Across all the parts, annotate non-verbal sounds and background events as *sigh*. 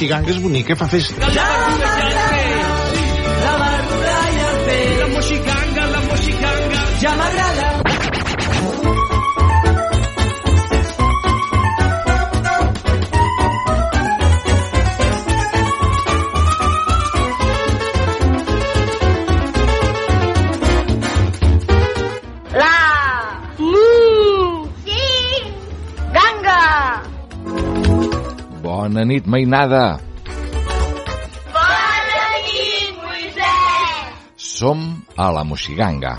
però la moixiganga és bonica, fa festa. La nit, mainada. Bona nit, Moisès Som a la Moxiganga.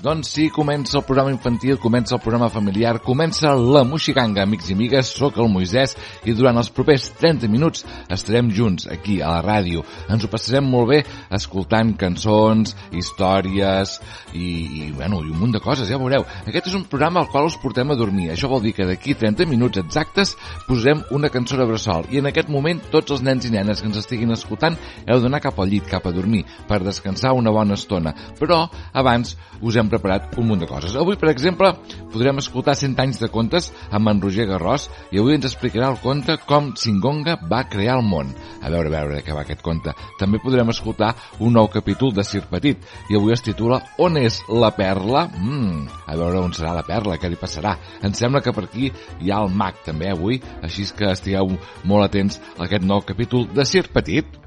Doncs sí, comença el programa infantil, comença el programa familiar, comença la Moxiganga, amics i amigues, sóc el Moisès i durant els propers 30 minuts estarem junts aquí a la ràdio. Ens ho passarem molt bé escoltant cançons, històries i, i, bueno, i un munt de coses, ja veureu. Aquest és un programa al qual us portem a dormir. Això vol dir que d'aquí 30 minuts exactes posarem una cançó de bressol i en aquest moment tots els nens i nenes que ens estiguin escoltant heu d'anar cap al llit, cap a dormir, per descansar una bona estona. Però abans us hem preparat un munt de coses. Avui, per exemple, podrem escoltar 100 anys de contes amb en Roger Garrós i avui ens explicarà el conte com Singonga va crear el món. A veure, a veure què va aquest conte. També podrem escoltar un nou capítol de Sir Petit i avui es titula On és la perla? Mm, a veure on serà la perla, què li passarà. Em sembla que per aquí hi ha el mag també avui, així que estigueu molt atents a aquest nou capítol de Sir Petit.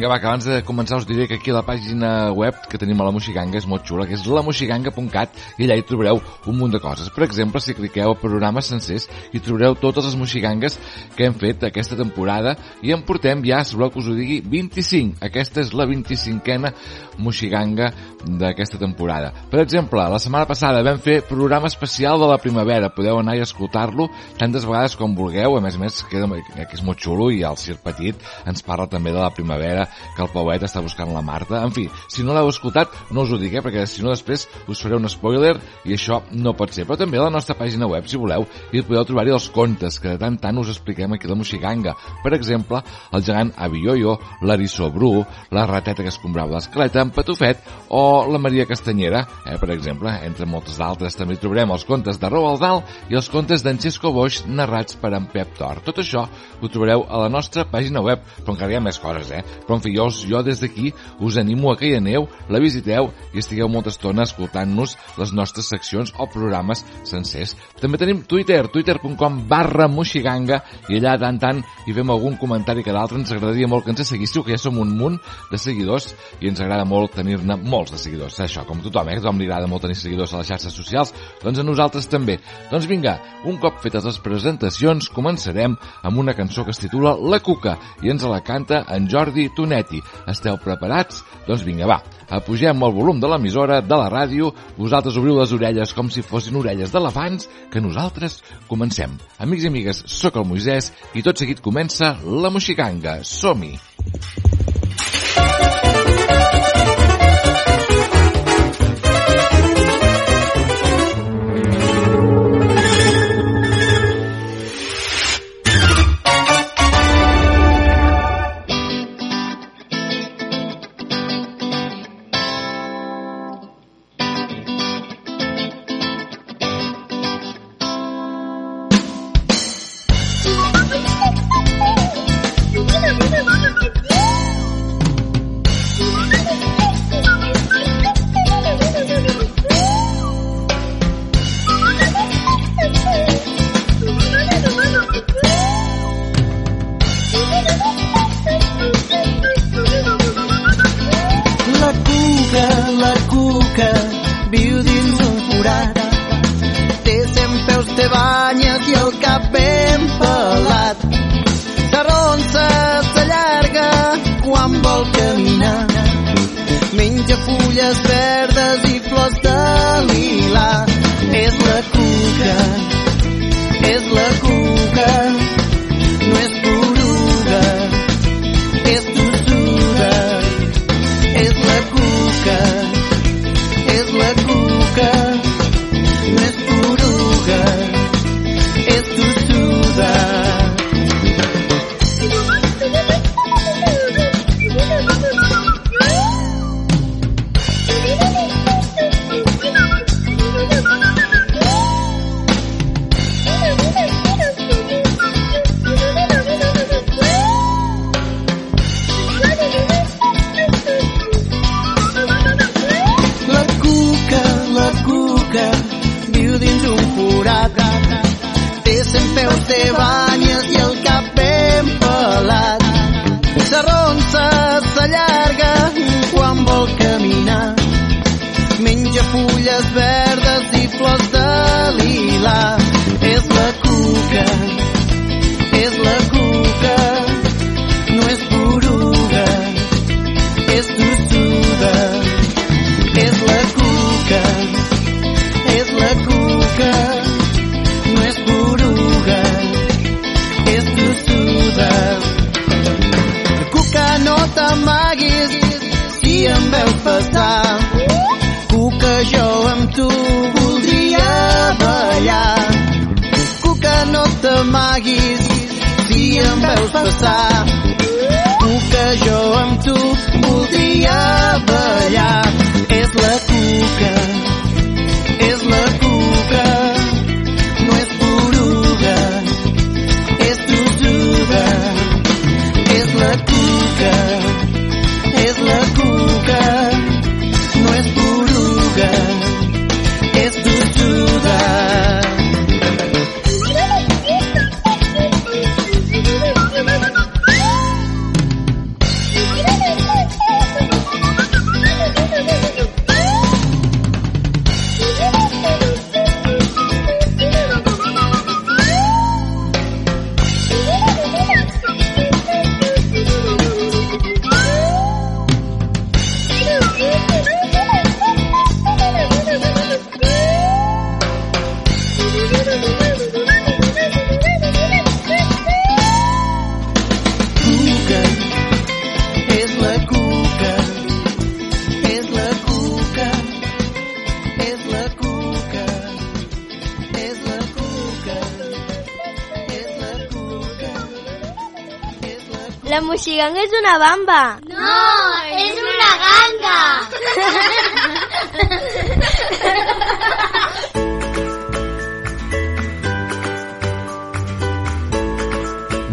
Vinga, va, que abans de començar us diré que aquí a la pàgina web que tenim a la Moxiganga és molt xula, que és lamoxiganga.cat i allà hi trobareu un munt de coses. Per exemple, si cliqueu a programes sencers hi trobareu totes les moxigangues que hem fet aquesta temporada i en portem ja, si voleu que us ho digui, 25. Aquesta és la 25a moxiganga d'aquesta temporada. Per exemple, la setmana passada vam fer programa especial de la primavera. Podeu anar i escoltar-lo tantes vegades com vulgueu. A més a més, queda, que és molt xulo i el Sir Petit ens parla també de la primavera que el Pauet està buscant la Marta. En fi, si no l'heu escoltat, no us ho dic, eh, perquè si no després us faré un spoiler i això no pot ser. Però també a la nostra pàgina web, si voleu, hi podeu trobar-hi els contes que de tant tant us expliquem aquí a la Moxiganga. Per exemple, el gegant Avioio, l'Arissó Bru, la rateta que escombrava l'escleta, en Patufet o la Maria Castanyera, eh, per exemple, entre moltes d'altres. També trobarem els contes de Roald Dahl i els contes d'en Xesco Boix narrats per en Pep Tor. Tot això ho trobareu a la nostra pàgina web, però encara hi ha més coses, eh? Però en fi, jo, jo des d'aquí us animo a que hi aneu, la visiteu i estigueu molta estona escoltant-nos les nostres seccions o programes sencers. També tenim Twitter, twitter.com barra moxiganga i allà tant tant hi fem algun comentari que d'altre ens agradaria molt que ens seguíssiu, que ja som un munt de seguidors i ens agrada molt tenir-ne molts de seguidors. Això, com tothom, eh? A tothom li agrada molt tenir seguidors a les xarxes socials, doncs a nosaltres també. Doncs vinga, un cop fetes les presentacions, començarem amb una cançó que es titula La Cuca i ens la canta en Jordi Tonetti. Esteu preparats? Doncs vinga, va, apugem el volum de l'emissora, de la ràdio, vosaltres obriu les orelles com si fossin orelles d'elefants, que nosaltres comencem. Amics i amigues, sóc el Moisès i tot seguit comença la Moxiganga. Som-hi! La t'amaguis si em veus passar. Cuca, jo amb tu voldria ballar. És la cuca, la moxiganga és una bamba. No, és una ganga.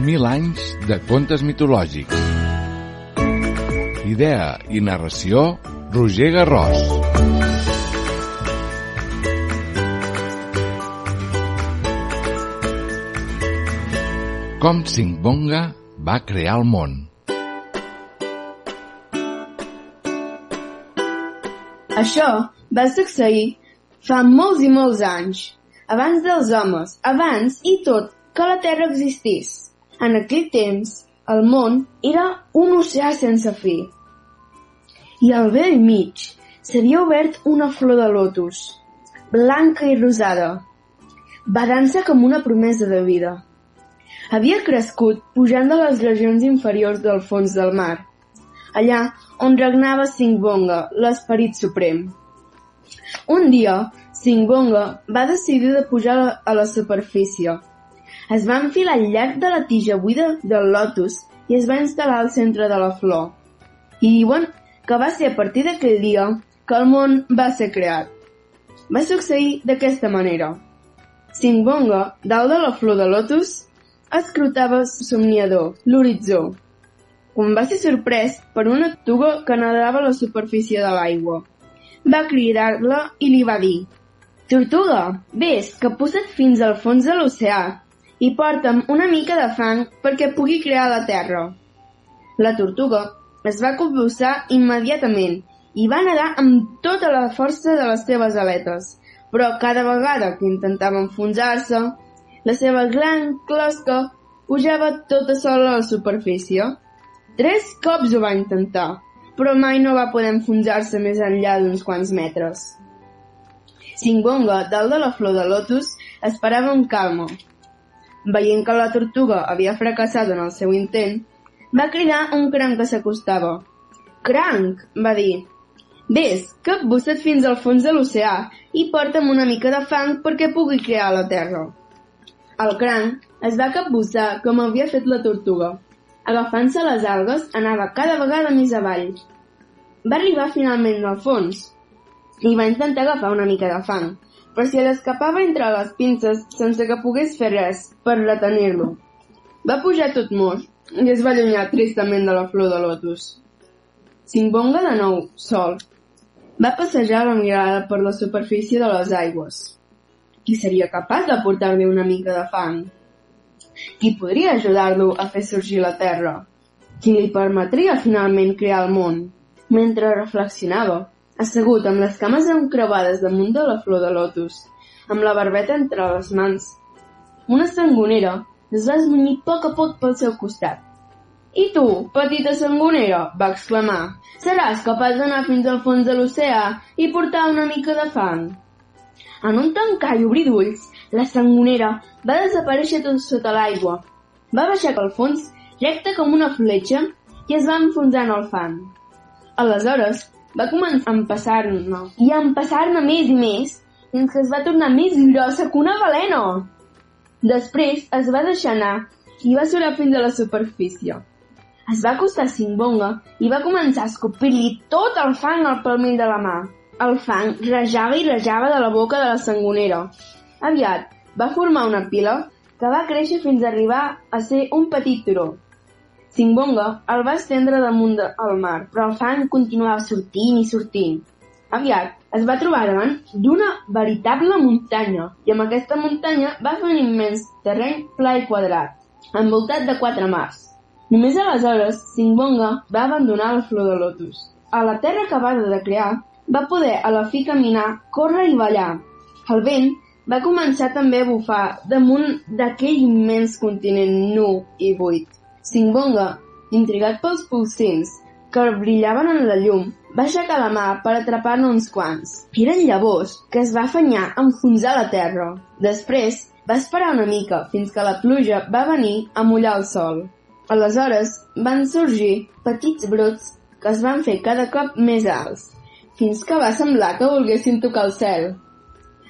Mil anys de contes mitològics. Idea i narració, Roger Garròs. Com Singbonga va crear el món. Això va succeir fa molts i molts anys, abans dels homes, abans i tot que la Terra existís. En aquell temps, el món era un oceà sense fi. I al vell mig s'havia obert una flor de lotus, blanca i rosada, badant-se com una promesa de vida. Havia crescut pujant de les regions inferiors del fons del mar, allà on regnava Singbonga, l'esperit suprem. Un dia, Singbonga va decidir de pujar a la superfície. Es va enfilar al llarg de la tija buida del lotus i es va instal·lar al centre de la flor. I diuen que va ser a partir d'aquell dia que el món va ser creat. Va succeir d'aquesta manera. Singbonga, dalt de la flor de lotus, escrutava somniador l'horitzó, quan va ser sorprès per una tortuga que nedava a la superfície de l'aigua. Va cridar-la i li va dir «Tortuga, vés, que posa't fins al fons de l'oceà i porta'm una mica de fang perquè pugui crear la terra». La tortuga es va convulsar immediatament i va nedar amb tota la força de les seves aletes, però cada vegada que intentava enfonsar-se, la seva gran closca pujava tota sola a la superfície. Tres cops ho va intentar, però mai no va poder enfonsar-se més enllà d'uns quants metres. Singonga, dalt de la flor de lotus, esperava amb calma. Veient que la tortuga havia fracassat en el seu intent, va cridar un cranc que s'acostava. Cranc, va dir, vés, capbussa't fins al fons de l'oceà i porta'm una mica de fang perquè pugui crear la terra. El cranc es va capbussar com havia fet la tortuga. Agafant-se les algues, anava cada vegada més avall. Va arribar finalment al fons i va intentar agafar una mica de fang, però si l'escapava entre les pinces sense que pogués fer res per retenir-lo. Va pujar tot moix i es va allunyar tristament de la flor de lotus. Simbonga de nou, sol. Va passejar la mirada per la superfície de les aigües. Qui seria capaç de portar-li una mica de fang? Qui podria ajudar-lo a fer sorgir la Terra? Qui li permetria finalment crear el món? Mentre reflexionava, assegut amb les cames encreuades damunt de la flor de lotus, amb la barbeta entre les mans, una sangonera es va esmunyir poc a poc pel seu costat. I tu, petita sangonera, va exclamar, seràs capaç d'anar fins al fons de l'oceà i portar una mica de fang? En un tancar i obrir d'ulls, la sangonera va desaparèixer tot sota l'aigua. Va baixar pel fons, recta com una fletxa, i es va enfonsar en el fang. Aleshores, va començar a empassar-ne, i a empassar-ne més i més, fins que es va tornar més grossa que una balena. Després es va deixar anar i va surar fins a la superfície. Es va acostar a Simbonga i va començar a escopir-li tot el fang al palmell de la mà. El fang rejava i rejava de la boca de la sangonera. Aviat va formar una pila que va créixer fins a arribar a ser un petit turó. Simbonga el va estendre damunt del mar, però el fang continuava sortint i sortint. Aviat es va trobar davant d'una veritable muntanya i amb aquesta muntanya va fer un immens terreny pla i quadrat, envoltat de quatre mars. Només aleshores Simbonga va abandonar la flor de lotus. A la terra acabada de crear, va poder a la fi caminar, córrer i ballar. El vent va començar també a bufar damunt d'aquell immens continent nu i buit. Simbonga, intrigat pels pulsins que brillaven en la llum, va aixecar la mà per atrapar-ne uns quants. Eren llavors que es va afanyar a enfonsar la terra. Després va esperar una mica fins que la pluja va venir a mullar el sol. Aleshores van sorgir petits brots que es van fer cada cop més alts, fins que va semblar que volguessin tocar el cel.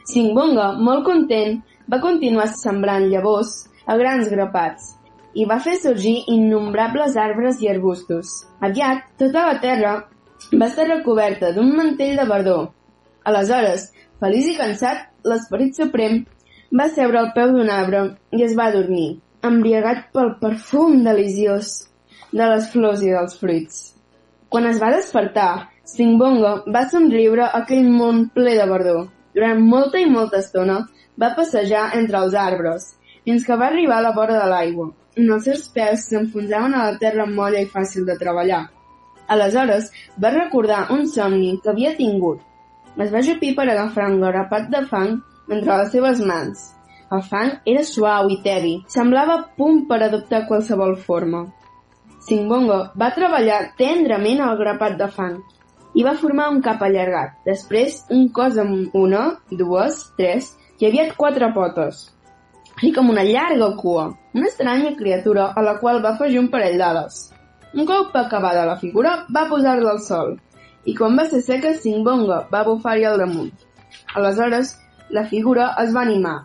Singbonga, molt content, va continuar sembrant llavors a grans grapats i va fer sorgir innombrables arbres i arbustos. Aviat, tota la terra va estar recoberta d'un mantell de verdor. Aleshores, feliç i cansat, l'esperit suprem va seure al peu d'un arbre i es va dormir, embriagat pel perfum deliciós de les flors i dels fruits. Quan es va despertar, Singbonga va somriure aquell món ple de verdor. Durant molta i molta estona va passejar entre els arbres, fins que va arribar a la vora de l'aigua, on els seus peus s'enfonsaven a la terra molla i fàcil de treballar. Aleshores va recordar un somni que havia tingut. Es va jupir per agafar un grapat de fang entre les seves mans. El fang era suau i tevi, semblava punt per adoptar qualsevol forma. Singbongo va treballar tendrament al grapat de fang i va formar un cap allargat, després un cos amb una, dues, tres i aviat quatre potes, així com una llarga cua, una estranya criatura a la qual va afegir un parell d'ales. Un cop acabada la figura, va posar-la al sol, i quan va ser seca, Singbonga va bufar-hi al damunt. Aleshores, la figura es va animar,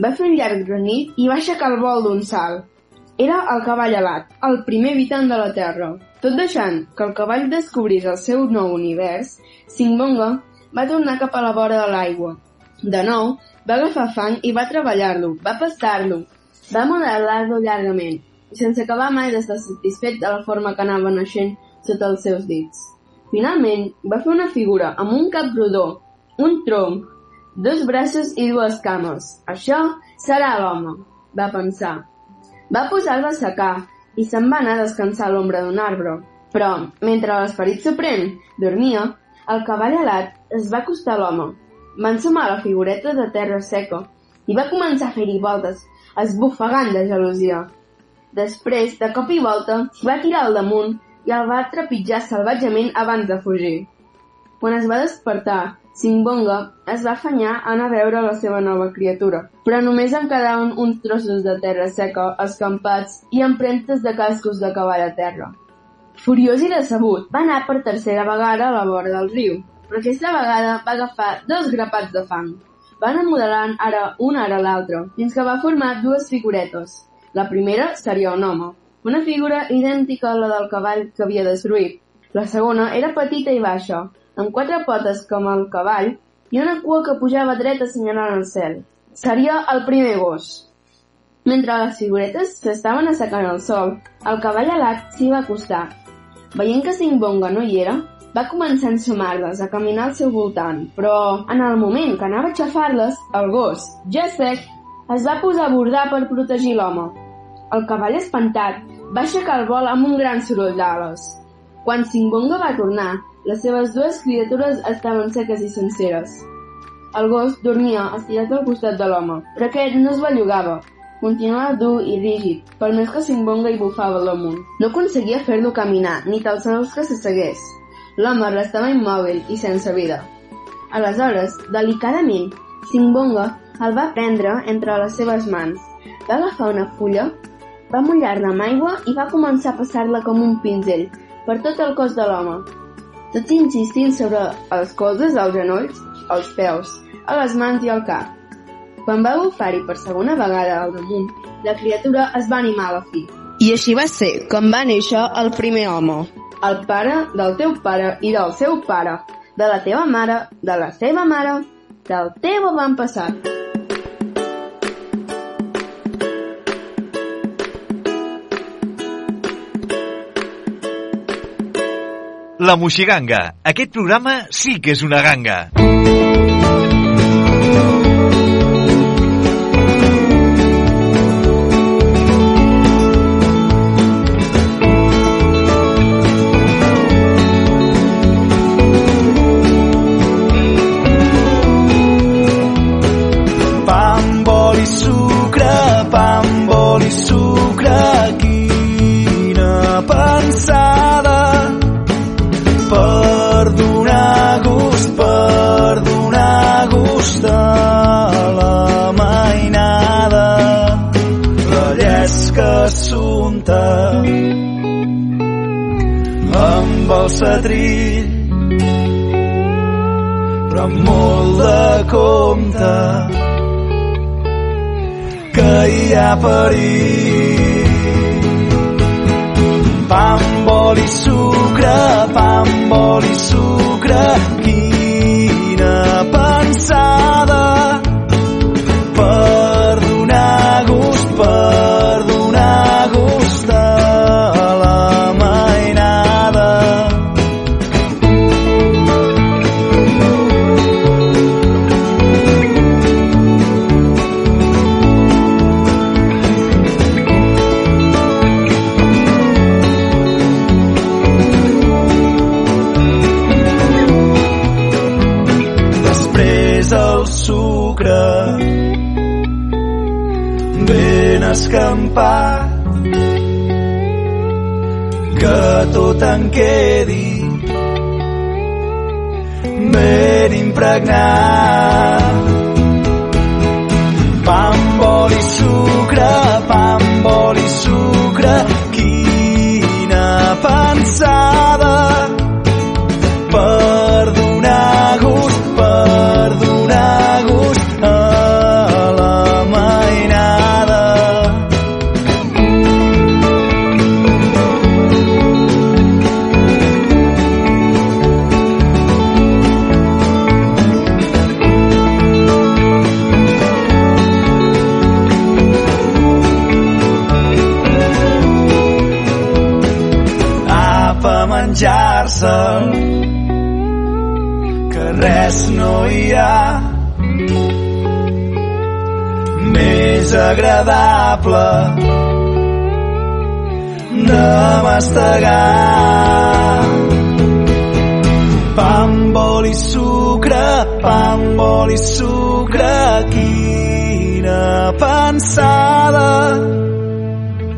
va fer un llarg granit i va aixecar el vol d'un salt. Era el cavall alat, el primer habitant de la Terra. Tot deixant que el cavall descobrís el seu nou univers, Singbonga va tornar cap a la vora de l'aigua. De nou, va agafar fang i va treballar-lo, va pastar-lo, va modelar-lo llargament, sense acabar mai d'estar satisfet de la forma que anava naixent sota els seus dits. Finalment, va fer una figura amb un cap rodó, un tronc, dos braços i dues cames. Això serà l'home, va pensar. Va posar-lo a secar i se'n va anar a descansar a l'ombra d'un arbre. Però, mentre l'esperit suprem dormia, el cavall alat es va acostar a l'home. Va ensumar la figureta de terra seca i va començar a fer-hi voltes, esbufegant de gelosia. Després, de cop i volta, va tirar al damunt i el va trepitjar salvatgement abans de fugir. Quan es va despertar, Singbonga es va afanyar a anar a veure la seva nova criatura, però només en quedaven uns trossos de terra seca escampats i empremtes de cascos de cavall a terra. Furiós i decebut, va anar per tercera vegada a la vora del riu, però aquesta vegada va agafar dos grapats de fang. Van modelant ara un ara l'altre, fins que va formar dues figuretes. La primera seria un home, una figura idèntica a la del cavall que havia destruït. La segona era petita i baixa, amb quatre potes com el cavall i una cua que pujava dreta assenyalant el cel. Seria el primer gos. Mentre les figuretes s'estaven assecant al sol, el cavall alat s'hi va acostar. Veient que Singbonga no hi era, Va començar a ensumar-les, a caminar al seu voltant, però en el moment que anava a aixafar-les, el gos, ja sec, es va posar a bordar per protegir l'home. El cavall espantat va aixecar el vol amb un gran soroll d'ales. Quan Singonga va tornar, les seves dues criatures estaven seques i senceres. El gos dormia estirat al costat de l'home, però aquest no es bellugava. Continuava dur i rígid, per més que Simbonga hi bufava l'amunt. No aconseguia fer-lo caminar, ni sols que s'assegués. L'home restava immòbil i sense vida. Aleshores, delicadament, Simbonga el va prendre entre les seves mans. Va agafar una fulla, va mullar-la amb aigua i va començar a passar-la com un pinzell per tot el cos de l'home, tot insistint sobre els colzes, els genolls, els peus, a les mans i al cap. Quan va bufar-hi per segona vegada al damunt, la criatura es va animar a la fi. I així va ser com va néixer el primer home. El pare del teu pare i del seu pare, de la teva mare, de la seva mare, del teu avantpassat. La Moixiganga. Aquest programa sí que és una ganga. Compte que hi ha perill. Pa amb oli sucre, pa amb oli sucre, tot en quedi ben impregnat agradable de mastegar. Pa amb oli i sucre, pa amb oli i sucre, quina pensada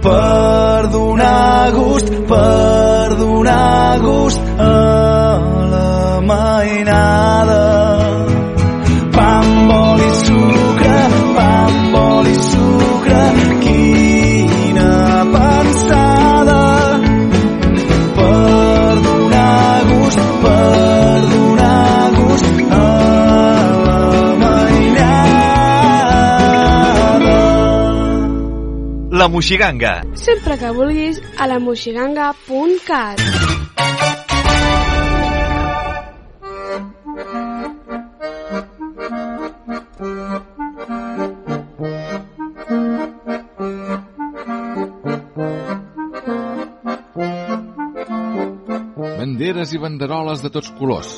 per donar gust, per donar gust a la mainada. La Moixiganga. Sempre que vulguis a la moixiganga.cat. Ben dit, banderes i banderoles de tots colors,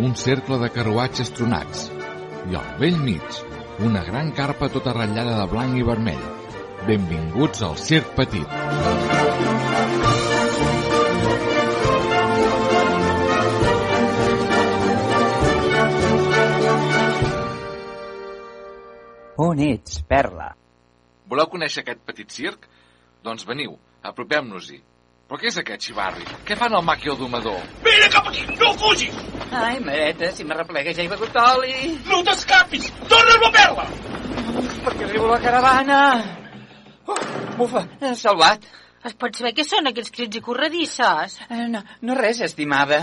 un cercle de carruatges tronats i al vell mig una gran carpa tota ratllada de blanc i vermell. Benvinguts al Circ Petit. On ets, Perla? Voleu conèixer aquest petit circ? Doncs veniu, apropem-nos-hi. Però què és aquest xivarri? Què fan el mac i el domador? Vine cap aquí, no fugis! Ai, mareta, si me replega ja he begut oli. No t'escapis! Torna'm la perla! Perquè arribo la caravana. Oh, bufa, he salvat. Es pot saber què són aquests crits i corredisses? Eh, no, no res, estimada.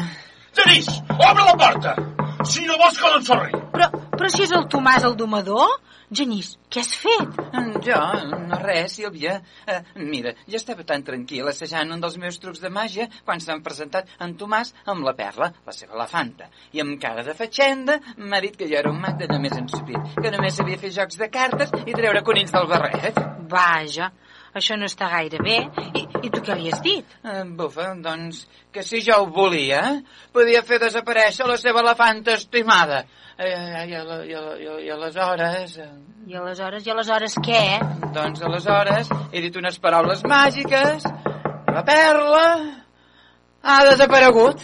Genís, obre la porta! Si no vols que l'ensorri! Però, però si és el Tomàs el domador? Genís, què has fet? Jo, no res, Sílvia. Uh, mira, jo estava tan tranquil assajant un dels meus trucs de màgia quan s'han presentat en Tomàs amb la perla, la seva elefanta. I amb cara de fatxenda m'ha dit que jo era un mag de només ensupit, que només sabia fer jocs de cartes i treure conills del barret. Vaja, això no està gaire bé. I, i tu què li has dit? Uh, bufa, doncs, que si jo ho volia, podia fer desaparèixer la seva elefanta estimada. Eh, i, i, i, i, i aleshores... eh, I aleshores, i aleshores què? Doncs aleshores he dit unes paraules màgiques, la perla ha desaparegut.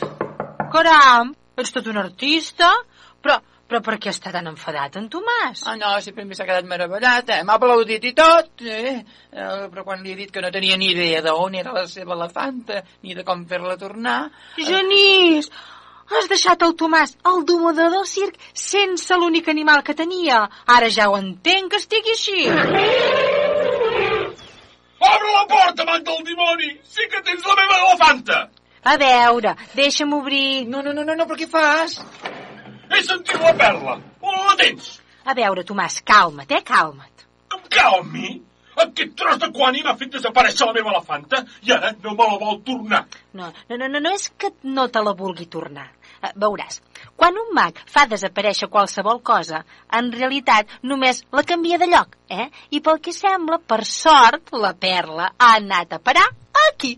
Caram, ets tot un artista? Però, però per què està tan enfadat en Tomàs? Ah, no, sempre m'hi s'ha quedat meravellat, eh? M'ha aplaudit i tot, eh? eh? Però quan li he dit que no tenia ni idea d'on era la seva elefanta, ni de com fer-la tornar... Genís, has deixat el Tomàs, el domador del circ, sense l'únic animal que tenia. Ara ja ho entenc que estigui així. Obre la porta, amant del dimoni! Sí que tens la meva elefanta! A veure, deixa'm obrir... No, no, no, no, no però què fas? He sentit la perla! On la tens? A veure, Tomàs, calma't, eh, calma't. Em calmi! Aquest tros de quani m'ha fet desaparèixer la meva elefanta i ara no me la vol tornar. No, no, no, no, no és que no te la vulgui tornar. Eh, veuràs, quan un mag fa desaparèixer qualsevol cosa, en realitat només la canvia de lloc, eh? I pel que sembla, per sort, la perla ha anat a parar aquí,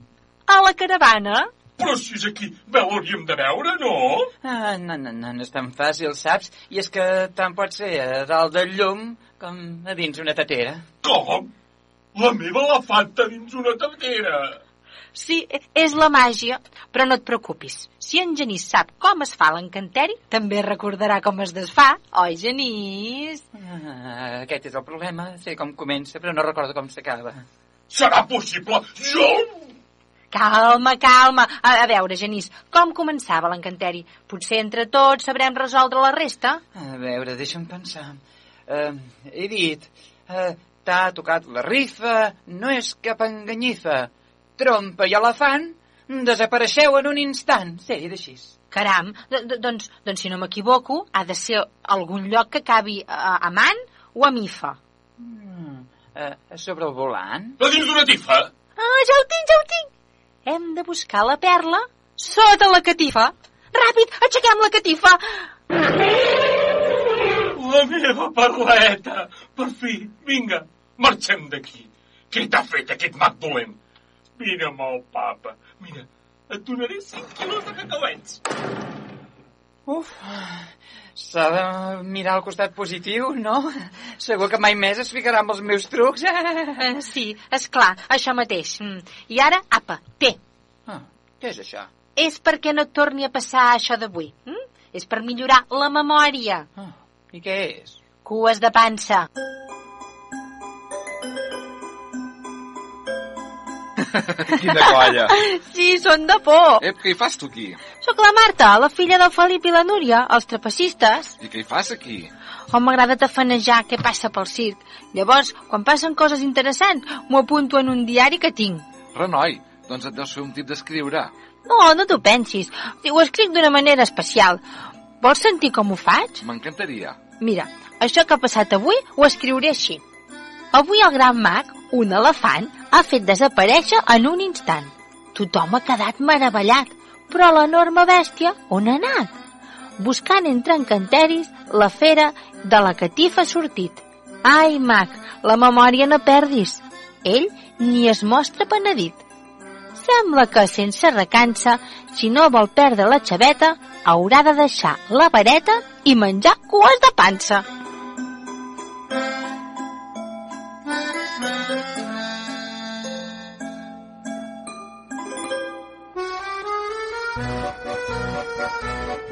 a la caravana. Però si és aquí, bé l'hauríem de veure, no? Ah, no, no, no, no és tan fàcil, saps? I és que tant pot ser a dalt del llum com a dins una tatera. Com? La meva elefanta dins una tatera! Sí, és la màgia, però no et preocupis. Si en Genís sap com es fa l'encanteri, també recordarà com es desfà, oi, Genís? Ah, aquest és el problema. Sé com comença, però no recordo com s'acaba. Serà possible? Jo... Calma, calma. A, a veure, Genís, com començava l'encanteri? Potser entre tots sabrem resoldre la resta? A veure, deixa'm pensar. Uh, he dit... Uh, T'ha tocat la rifa, no és cap enganyifa. Trompa i elefant desapareixeu en un instant. Sí, d'així. Caram, doncs, doncs si no m'equivoco, ha de ser algun lloc que acabi a, a man o a mifa. Mm, uh, sobre el volant? A dins d'una tifa? Ah, ja ho tinc, ja ho tinc. Hem de buscar la perla sota la catifa. Ràpid, aixequem la catifa. La meva perleta! Per fi, vinga, marxem d'aquí. Què t'ha fet aquest mag dolent? Vine amb el papa. Mira, et donaré 5 quilos de cacauets. Uf, s'ha de mirar al costat positiu, no? Segur que mai més es ficarà amb els meus trucs. Eh, sí, és clar, això mateix. Mm. I ara, apa, té. Ah, què és això? És perquè no et torni a passar això d'avui. Mm? És per millorar la memòria. Ah, I què és? Cues de pansa. Quina colla. *laughs* Sí, són de por. Ep, què hi fas tu aquí? Sóc la Marta, la filla del Felip i la Núria, els trapecistes. I què hi fas aquí? Oh, m'agrada tafanejar què passa pel circ. Llavors, quan passen coses interessants, m'ho apunto en un diari que tinc. Renoi, doncs et deus fer un tip d'escriure. No, no t'ho pensis. Ho escric d'una manera especial. Vols sentir com ho faig? M'encantaria. Mira, això que ha passat avui ho escriuré així. Avui el gran mag, un elefant, ha fet desaparèixer en un instant. Tothom ha quedat meravellat, però l'enorme bèstia on ha anat? Buscant entre encanteris, la fera de la catifa ha sortit. Ai, mag, la memòria no perdis. Ell ni es mostra penedit. Sembla que, sense recança, si no vol perdre la xaveta, haurà de deixar la vareta i menjar cues de pansa.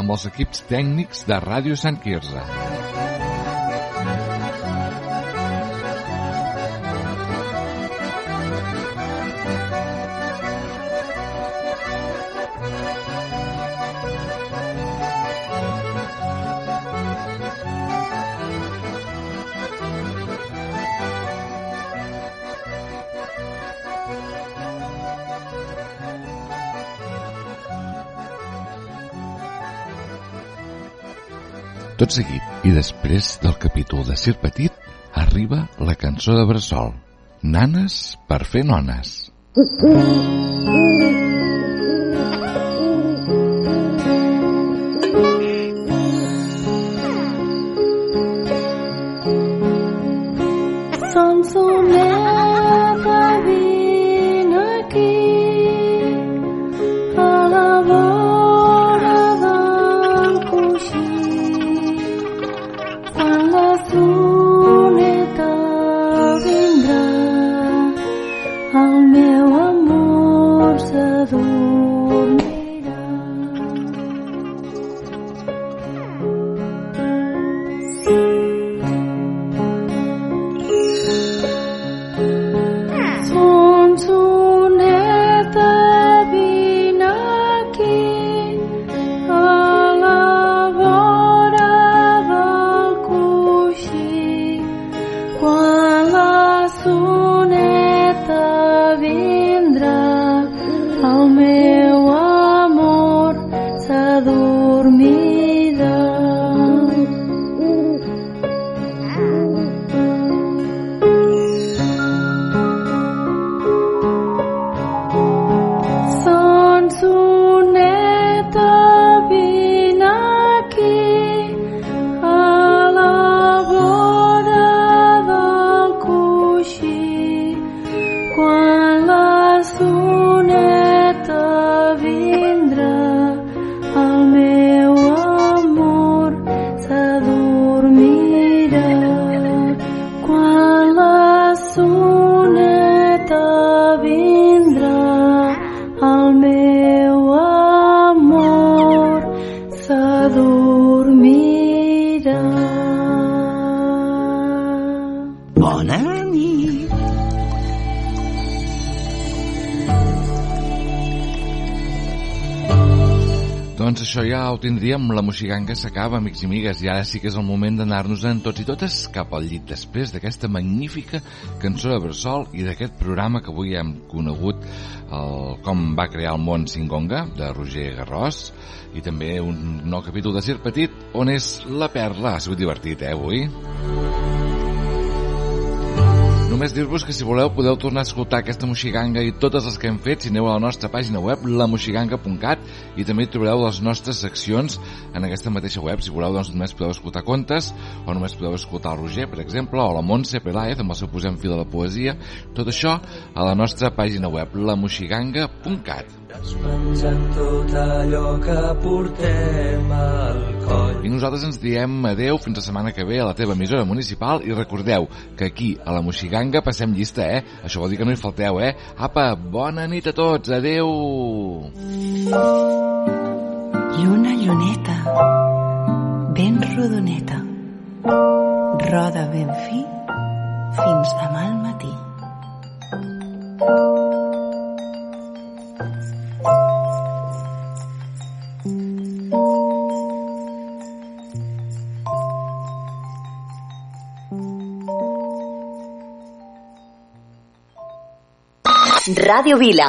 Amb els equips tècnics de Ràdio Sant Quirze. Tot seguit, i després del capítol de Sir Petit, arriba la cançó de Bressol. Nanes per fer nones. Sonsoneta, Ho tindríem, la moxiganga s'acaba, amics i amigues, i ara sí que és el moment d'anar-nos-en tots i totes cap al llit després d'aquesta magnífica cançó de Bressol i d'aquest programa que avui hem conegut el, com va crear el món Singonga, de Roger Garrós, i també un nou capítol de Cir Petit, on és la perla. Ha sigut divertit, eh, avui? Només dir-vos que si voleu podeu tornar a escoltar aquesta moxiganga i totes les que hem fet si aneu a la nostra pàgina web lamoxiganga.cat i també trobareu les nostres seccions en aquesta mateixa web. Si voleu doncs només podeu escoltar contes o només podeu escoltar el Roger, per exemple, o la Montse Peláez amb el seu posem fi de la poesia. Tot això a la nostra pàgina web lamoxiganga.cat. Penjant tot allò que portem al coll. I nosaltres ens diem adeu fins la setmana que ve a la teva emissora municipal i recordeu que aquí a la Moxiganga passem llista, eh? Això vol dir que no hi falteu, eh? Apa, bona nit a tots, adeu! Lluna, lluneta, ben rodoneta, roda ben fi fins demà al matí. Ràdio Vila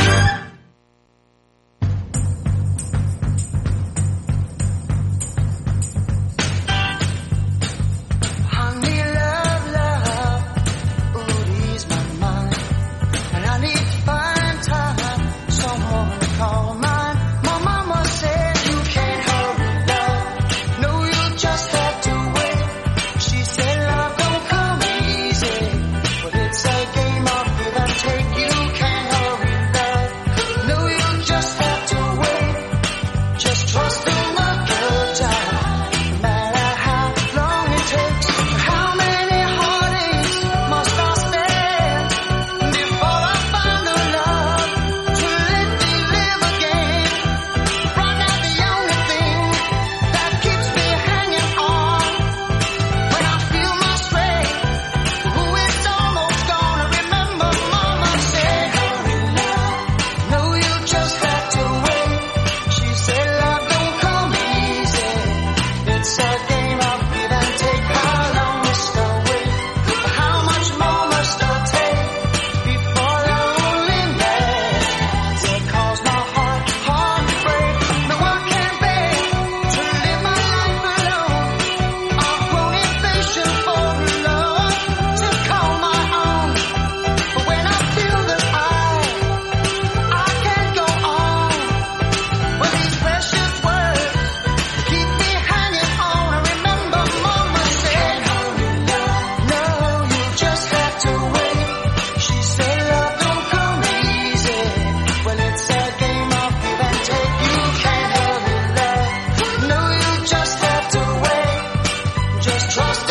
trust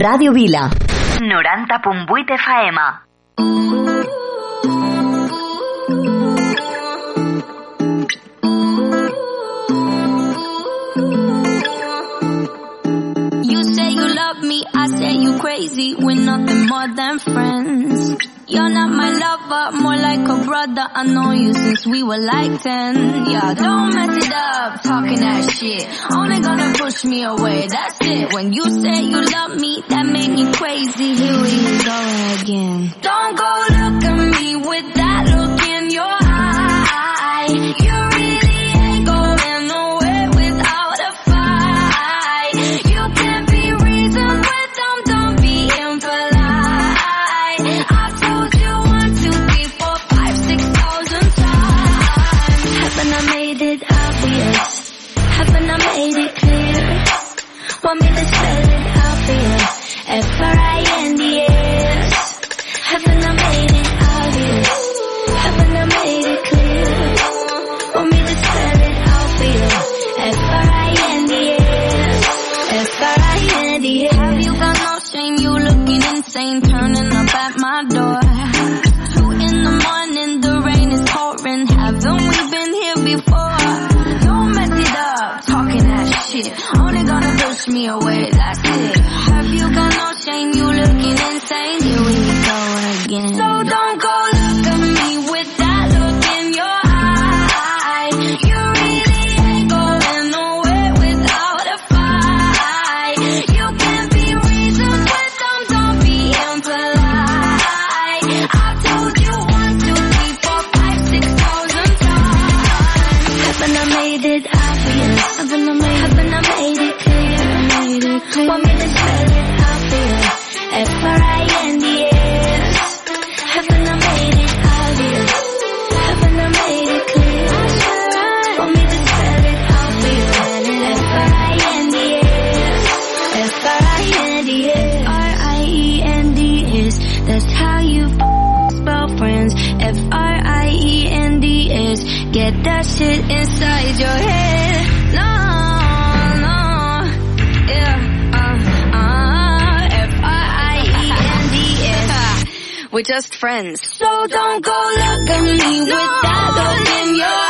Radio Vila. 90.8 FM. You say you love me, I say you crazy. We're nothing more than friends. You're not my lover, more like a brother. I know you since we were like 10. Yeah, don't mess it up, talking that shit. Only gonna push me away, that's it. When you say you love me, that made me crazy. Here we go again. Don't go look at me with that look. away. we're just friends. So don't go looking me no. with that look in your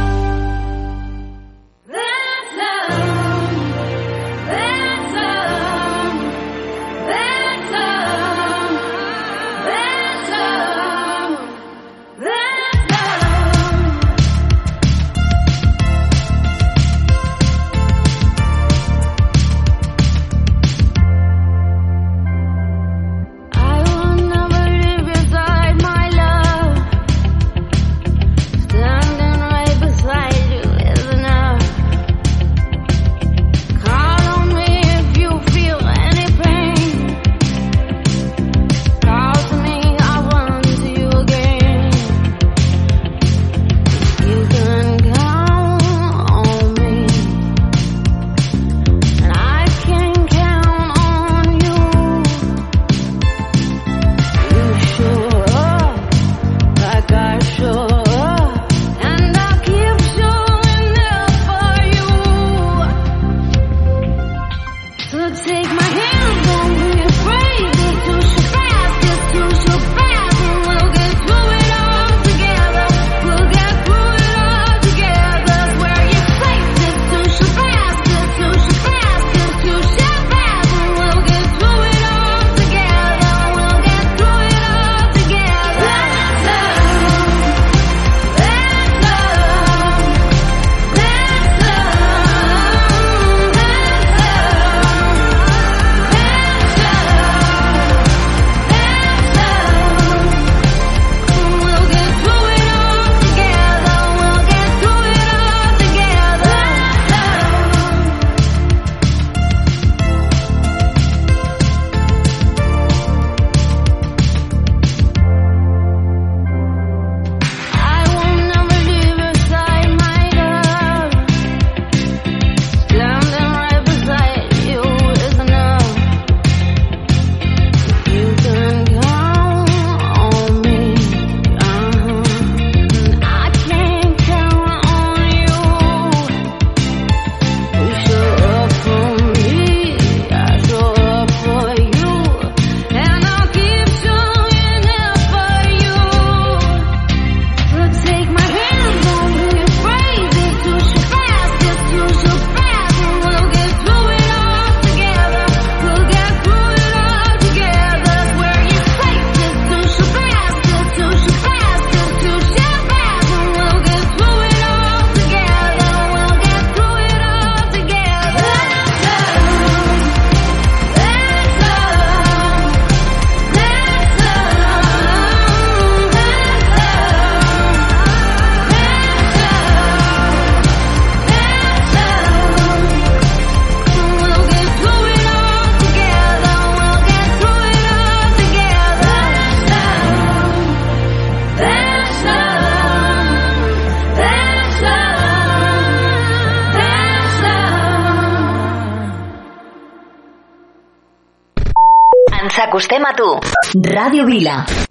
Radio Vila.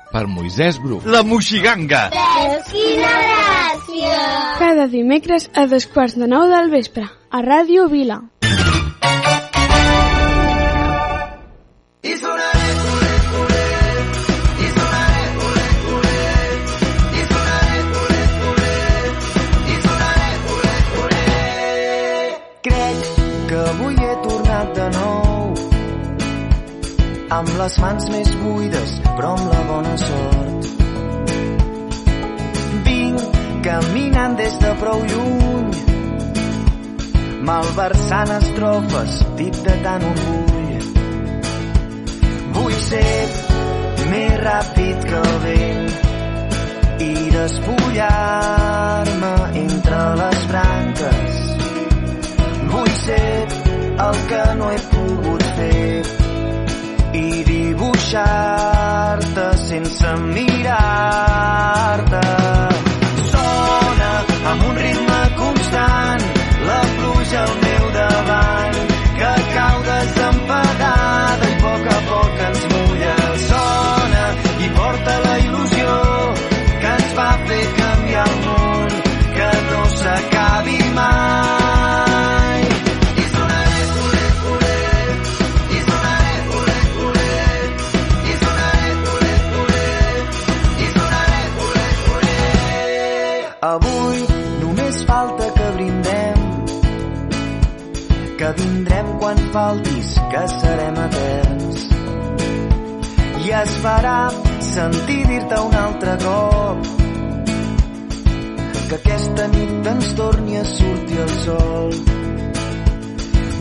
per Moisès Bru. La Moixiganga! Veus quina gràcia! Cada dimecres a dos quarts de nou del vespre, a Ràdio Vila. Avui he tornat de nou amb les mans més buides, però amb la bona sort. Vinc caminant des de prou lluny, malversant estrofes, dit de tant orgull. Vull ser més ràpid que el vent i despullar-me entre les branques Vull ser el que no he pogut fer dibuixar-te sense mirar-te. Que serem eterns. I es farà sentir dir-te un altre cop que aquesta nit ens torni a sortir el sol.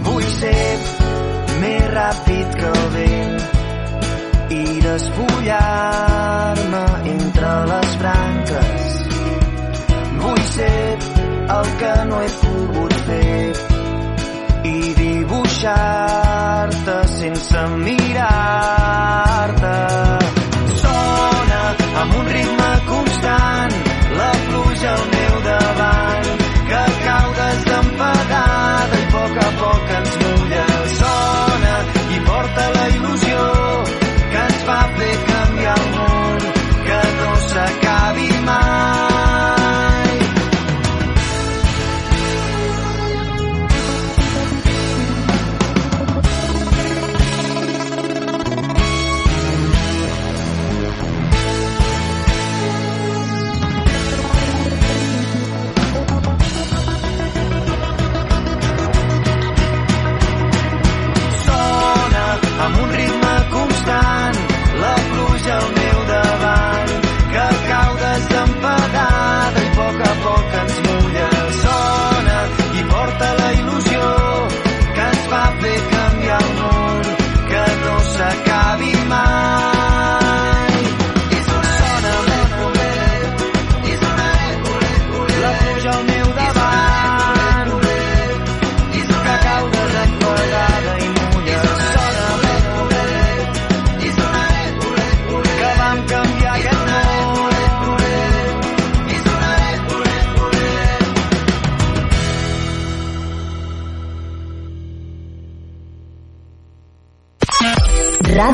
Vull ser més ràpid que el vent i despullar-me entre les branques. Vull ser el que no he pogut fer i dibuixar-te sense mirar-te. Sona amb un ritme constant la pluja al meu davant que cau desempadada i a poc a poc ens mulla. Sona i porta la il·lusió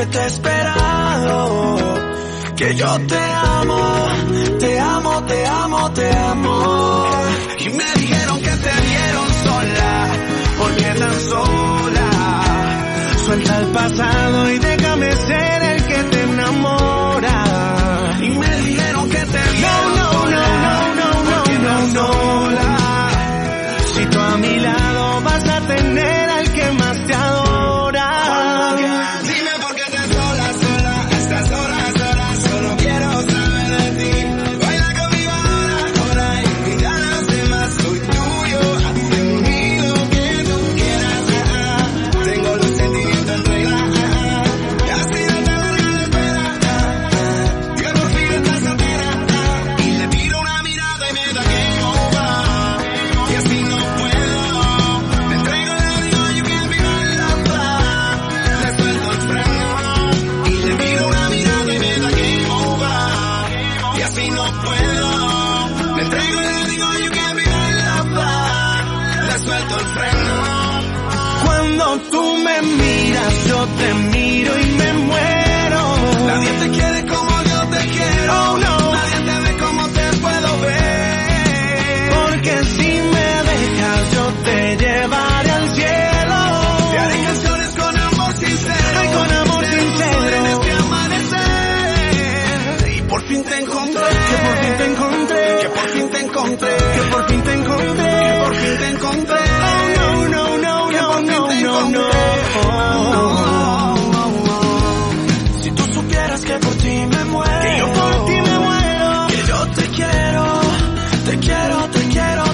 que te he esperado. Que yo te amo, te amo, te amo, te amo. Y me dijeron que te vieron sola, porque tan sola. Suelta el pasado y déjame ser.